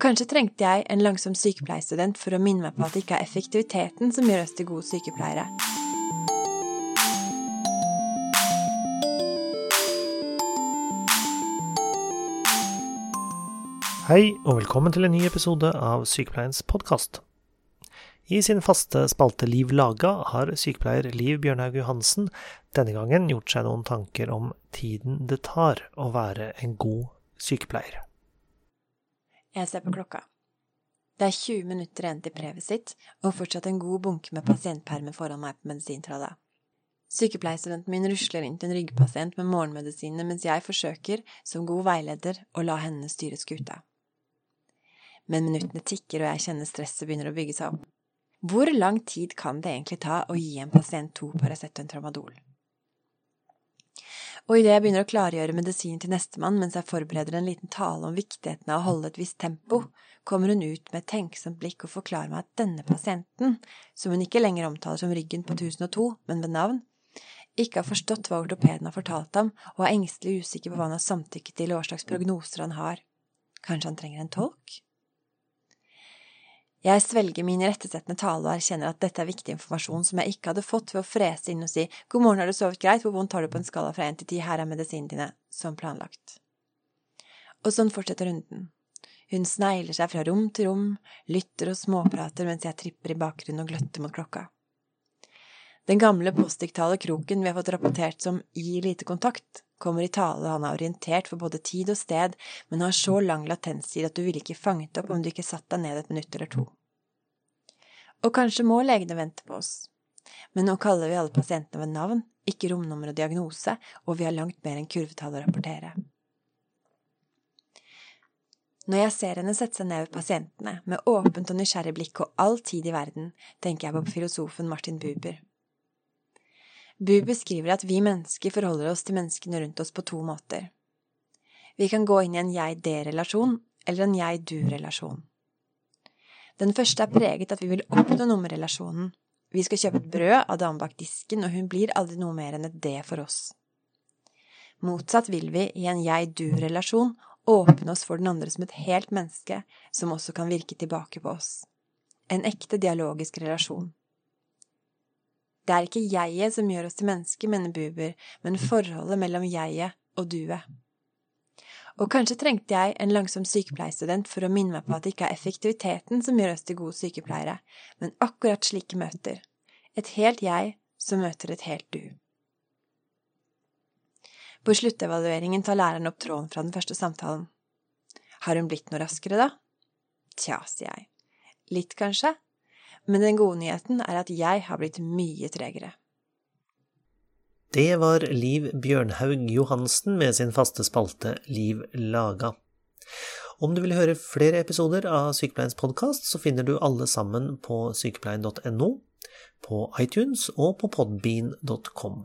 Kanskje trengte jeg en langsom sykepleierstudent for å minne meg på at det ikke er effektiviteten som gjør oss til gode sykepleiere. Hei, og velkommen til en ny episode av Sykepleiens podkast. I sin faste spalte Liv laga har sykepleier Liv Bjørnhaug Johansen denne gangen gjort seg noen tanker om tiden det tar å være en god sykepleier. Jeg ser på klokka. Det er 20 minutter igjen til brevet sitt, og fortsatt en god bunke med pasientpermer foran meg på medisintralla. Sykepleierstudenten min rusler inn til en ryggpasient med morgenmedisinene mens jeg forsøker, som god veileder, å la henne styre skuta men minuttene tikker, og jeg kjenner stresset begynner å bygge seg opp. Hvor lang tid kan det egentlig ta å gi en pasient to Paracet og en Tramadol? Og idet jeg begynner å klargjøre medisinen til nestemann mens jeg forbereder en liten tale om viktigheten av å holde et visst tempo, kommer hun ut med et tenksomt blikk og forklarer meg at denne pasienten, som hun ikke lenger omtaler som ryggen på 1002, men ved navn, ikke har forstått hva ortopeden har fortalt ham, og er engstelig usikker på hva han har samtykket til og hva slags prognoser han har. Kanskje han trenger en tolk? Jeg svelger min rettesettende tale og erkjenner at dette er viktig informasjon som jeg ikke hadde fått ved å frese inn og si god morgen, har du sovet greit, hvor vondt har du på en skala fra én til ti, her er medisinene dine, som planlagt. Og sånn fortsetter runden. Hun snegler seg fra rom til rom, lytter og småprater mens jeg tripper i bakgrunnen og gløtter mot klokka. Den gamle postdiktale kroken vi har fått rapportert som gir lite kontakt, kommer i tale han er orientert for både tid og sted, men har så lang latenstid at du ville ikke fanget opp om du ikke satt deg ned et minutt eller to. Og kanskje må legene vente på oss, men nå kaller vi alle pasientene ved navn, ikke romnummer og diagnose, og vi har langt mer enn kurvetall å rapportere. Når jeg ser henne sette seg ned ved pasientene, med åpent og nysgjerrig blikk og all tid i verden, tenker jeg på filosofen Martin Buber. Buber beskriver at vi mennesker forholder oss til menneskene rundt oss på to måter. Vi kan gå inn i en jeg-det-relasjon eller en jeg-du-relasjon. Den første er preget at vi vil oppnå noe med relasjonen. Vi skal kjøpe et brød av damen bak disken, og hun blir aldri noe mer enn et det for oss. Motsatt vil vi, i en jeg-du-relasjon, åpne oss for den andre som et helt menneske som også kan virke tilbake på oss. En ekte dialogisk relasjon. Det er ikke jeget som gjør oss til mennesker, mener Buber, men forholdet mellom jeget og duet. Og kanskje trengte jeg en langsom sykepleierstudent for å minne meg på at det ikke er effektiviteten som gjør oss til gode sykepleiere, men akkurat slike møter. Et helt jeg som møter et helt du. På sluttevalueringen tar læreren opp tråden fra den første samtalen. Har hun blitt noe raskere, da? Tja, sier jeg. Litt, kanskje, men den gode nyheten er at jeg har blitt mye tregere. Det var Liv Bjørnhaug Johansen med sin faste spalte Liv laga. Om du vil høre flere episoder av Sykepleiens podkast, så finner du alle sammen på sykepleien.no, på iTunes og på podbean.com.